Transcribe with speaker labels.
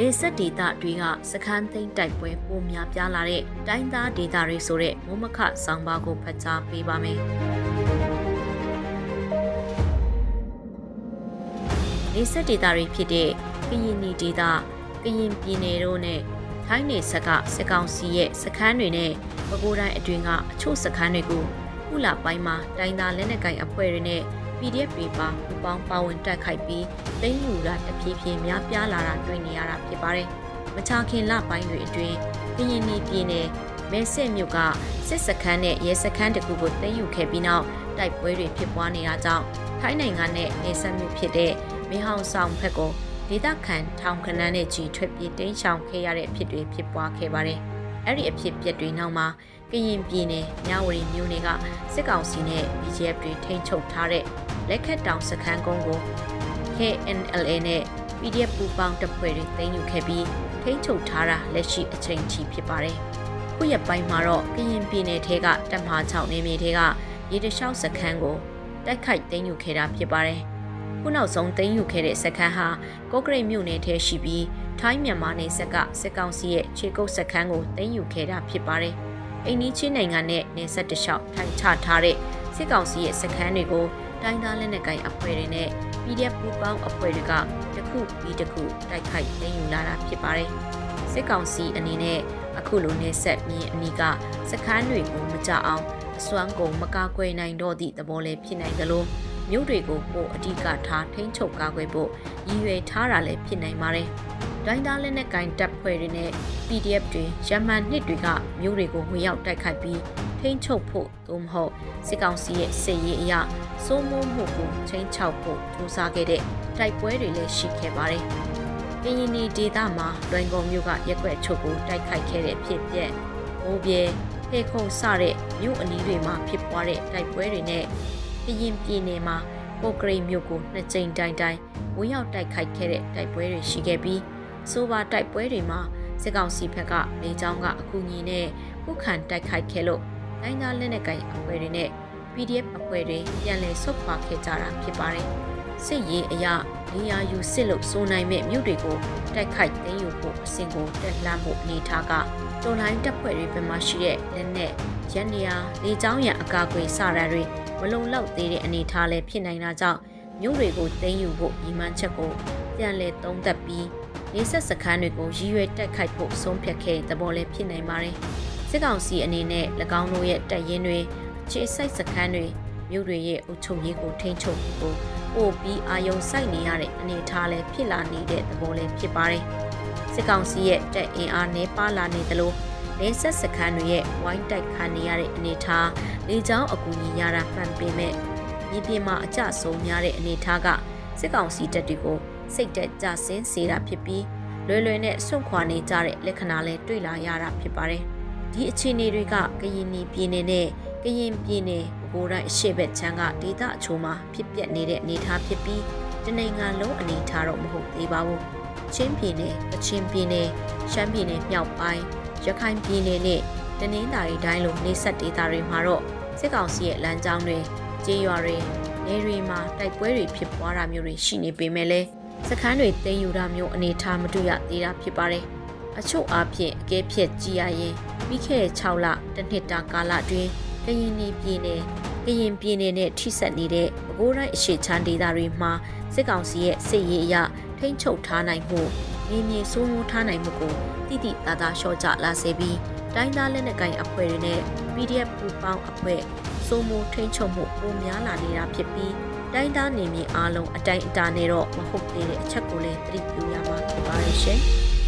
Speaker 1: လေဆက်ဒေသတွေကစခန်းသိမ်းတိုက်ပွဲပိုများပြားလာတဲ့တိုင်းသားဒေသတွေဆိုတဲ့မုံမခဆောင်းပါးကိုဖတ်ကြားပေးပါမယ်။လေဆက်ဒေသတွေဖြစ်တဲ့ကရင်နီဒေသကရင်ပြည်နယ်တို့နဲ့ထိုင်းနယ်ဆက်ကစစ်ကောင်စီရဲ့စခန်းတွေနဲ့ပဲခူးတိုင်းအတွင်းကအချို့စခန်းတွေကိုခုလပိုင်းမှာတိုင်းသားလက်နက်ကိုင်အဖွဲ့တွေနဲ့ PDF တွေပါပူပေါင်းပါဝင်တက်ခိုက်ပြီးသိမ်းယူတာတဖြည်းဖြည်းများပြားလာတာတွေ့နေရတာဖြစ်ပါတယ်။မချခင်လပိုင်းတွေအတွင်းကရင်နီပြည်နယ်မဲဆစ်မြို့ကစစ်စခန်းနဲ့ရဲစခန်းတကူကိုသိမ်းယူခဲ့ပြီးနောက်တိုက်ပွဲတွေဖြစ်ပွားနေတာကြောင့်ထိုင်းနိုင်ငံနဲ့နေဆက်မြို့ဖြစ်တဲ့မင်းဟောင်ဆောင်ဘက်ကိုဒေသခံထောင်ခနန်းနဲ့ကြီးထွက်ပြေးတိမ်းရှောင်ခဲ့ရတဲ့အဖြစ်တွေဖြစ်ပွားခဲ့ပါတယ်။အဲ့ဒီအဖြစ်ပြက်တွေနောက်မှာ ကရင်ပြည်နယ်မြဝတီမြို့နယ်ကစစ်ကောင်စီနဲ့ BGF တွေထိန်းချုပ်ထားတဲ့လက်ခတ်တောင်စခန်းကုန်းကို KNLA နဲ့ PDF ပူပေါင်းတပ်ဖွဲ့တွေသိမ်းယူခဲ့ပြီးထိန်းချုပ်ထားတာလက်ရှိအချိန်ထိဖြစ်ပါတယ်။ခုရက်ပိုင်းမှာတော့ကရင်ပြည်နယ်ထဲကတပ်မဟာ6နေမြေထဲကရေတလျှောက်စခန်းကိုတိုက်ခိုက်သိမ်းယူခဲ့တာဖြစ်ပါတယ်။ခုနောက်ဆုံးသိမ်းယူခဲ့တဲ့စခန်းဟာကော့ကရိတ်မြို့နယ်ထဲရှိပြီးထိုင်းမြန်မာနယ်စပ်ကစစ်ကောင်စီရဲ့ခြေကုပ်စခန်းကိုသိမ်းယူခဲ့တာဖြစ်ပါတယ်။ အိန္ဒိချင်းနိုင်ငံနဲ့နယ်စပ်တလျှောက်ထိုင်ချထားတဲ့စစ်ကောင်စီရဲ့စခန်းတွေကိုတိုင်းသားလက်နက်ကိုင်အဖွဲ့တွေနဲ့ PDF ပူးပေါင်းအဖွဲ့တွေကတစ်ခုပြီးတစ်ခုတိုက်ခိုက်သိမ်းယူလာတာဖြစ်ပါတယ်။စစ်ကောင်စီအနေနဲ့အခုလိုနေဆက်မြင်းအနီးကစခန်းတွေကိုမကြအောင်အစွမ်းကုန်မကာကွယ်နိုင်တော့သည့်သဘောလည်းဖြစ်နိုင်သလိုမြို့တွေကိုပိုအဓိကထားထိန်းချုပ်ကာကွယ်ဖို့ရည်ရွယ်ထားတာလည်းဖြစ်နိုင်ပါတယ်။ ဒိုင်းသားလက်နက်ကင်တပ်ဖွဲ့တွေနဲ့ PDF တွေရမန်နှစ်တွေကမြို့တွေကိုဝင်ရောက်တိုက်ခိုက်ပြီးထိန်းချုပ်ဖို့သို့မဟုတ်စစ်ကောင်စီရဲ့စစ်ရေးအရစိုးမိုးမှုကိုချိန်ချောက်ဖို့ကြိုးစားခဲ့တဲ့တိုက်ပွဲတွေလည်းရှိခဲ့ပါတယ်။ကရင်နီဒေသမှာလွင်ကုန်မြို့ကရက်ွက်ချုပ်ကိုတိုက်ခိုက်ခဲ့တဲ့ဖြစ်ပျက်မိုးပြေဖေခုံစတဲ့မြို့အနီးတွေမှာဖြစ်ပွားတဲ့တိုက်ပွဲတွေနဲ့ကရင်ပြည်နယ်မှာပိုကရိမြို့ကိုနှစ်ကြိမ်တိုင်တိုင်ဝင်းရောက်တိုက်ခိုက်ခဲ့တဲ့တိုက်ပွဲတွေရှိခဲ့ပြီး ဆိုပါတိုက်ပွဲတွေမှာစစ်ကောင်စီဘက်ကလေကြောင်းကအကူအညီနဲ့ပုခံတိုက်ခိုက်ခဲ့လို့တိုင်းသားလက်နက်ကိုင်အဖွဲ့တွေနဲ့ PDF အဖွဲ့တွေပြန်လည်ဆုတ်ခွာခဲ့ကြတာဖြစ်ပါတယ်။စစ်ရေးအရနေရာယူစစ်လို့စိုးနိုင်မဲ့မြို့တွေကိုတိုက်ခိုက်သိမ်းယူဖို့အစဉ်ကိုတက်လှမ်းဖို့အနေထားကတော်လိုင်းတပ်ဖွဲ့တွေဘက်မှရှိတဲ့လက်နက်ရန်နေရာလေကြောင်းရန်အကာအကွယ်စရတွေမလုံလောက်သေးတဲ့အနေထားလည်းဖြစ်နိုင်တာကြောင့်မြို့တွေကိုသိမ်းယူဖို့ညီမှန်းချက်ကိုပြန်လည်သုံးသပ်ပြီး နေဆက်စခန်းတွေကိုရည်ရွယ်တက်ခိုက်ဖို့ဆုံးဖြတ်ခဲ့တဲ့သဘောလည်းဖြစ်နိုင်ပါတယ်။စစ်ကောင်စီအနေနဲ့၎င်းတို့ရဲ့တပ်ရင်းတွေခြေစိုက်စခန်းတွေမြို့တွေရဲ့အုပ်ချုပ်ရေးကိုထိန်းချုပ်ဖို့ပို့ပြီးအာယုံစိုက်နေရတဲ့အနေအထားလည်းဖြစ်လာနေတဲ့သဘောလည်းဖြစ်ပါတယ်။စစ်ကောင်စီရဲ့တပ်အင်အားနှဲပါလာနေသလိုနေဆက်စခန်းတွေရဲ့ဝိုင်းတိုက်ခံနေရတဲ့အနေအထားလေကြောင်းအကူအညီရတာမှန်ပေမဲ့မြေပြင်မှာအကျဆုံးများတဲ့အနေအထားကစစ်ကောင်စီတပ်တွေကို စိတ်တက်ကြဆင်းစေတာဖြစ်ပြီးလွယ်လွယ်နဲ့ဆွန့်ခွာနေကြတဲ့လက္ခဏာလည်းတွေ့လာရတာဖြစ်ပါတယ်။ဒီအခြေအနေတွေကကရင်ပြည်နယ်နဲ့ကရင်ပြည်နယ်ပဲခူးတိုင်းအရှေ့ဘက်ခြမ်းကဒေသအချို့မှာဖြစ်ပျက်နေတဲ့အနေအထားဖြစ်ပြီးတနိုင်ငံလုံးအနေအထားတော့မဟုတ်သေးပါဘူး။ချင်းပြည်နယ်၊ကချင်ပြည်နယ်၊ရှမ်းပြည်နယ်မြောက်ပိုင်း၊ရခိုင်ပြည်နယ်နဲ့တနင်္သာရီတိုင်းလိုနေဆက်ဒေသတွေမှာတော့စစ်ကောင်စီရဲ့လမ်းကြောင်းတွေကျေးရွာတွေနေတွေမှာတိုက်ပွဲတွေဖြစ်ပွားတာမျိုးတွေရှိနေပေမဲ့လည်း စခန်းတွေသိမ်းယူတာမျိုးအနေအထားမတွေ့ရသေးတာဖြစ်ပါတယ်။အချို့အားဖြင့်အကဲဖြတ်ကြည်ရရင်ပြီးခဲ့တဲ့6လတစ်နှစ်တာကာလအတွင်းကရင်ပြည်နယ်ကရင်ပြည်နယ်နဲ့ထိစပ်နေတဲ့ပဲခူးတိုင်းအရှေ့ချမ်းဒေသတွေမှာစစ်ကောင်စီရဲ့စစ်ရေးအရထိန်းချုပ်ထားနိုင်မှုနေမြေစိုးမိုးထားနိုင်မှုကိုတိတိတသားလျှော့ချလာစေပြီးတိုင်းသားလက်နက်ကိုင်အဖွဲ့တွေနဲ့ PDF ပူပေါင်းအဖွဲ့စိုးမိုးထိန်းချုပ်မှုပိုများလာနေတာဖြစ်ပြီး တိုင်းသားနေမြေအားလုံးအတိုင်းအတာနဲ့တော့မဟုတ်သေးတဲ့အချက်ကိုလည်းသတိပြုရမှာဖြစ်ပါရဲ့ရှင်။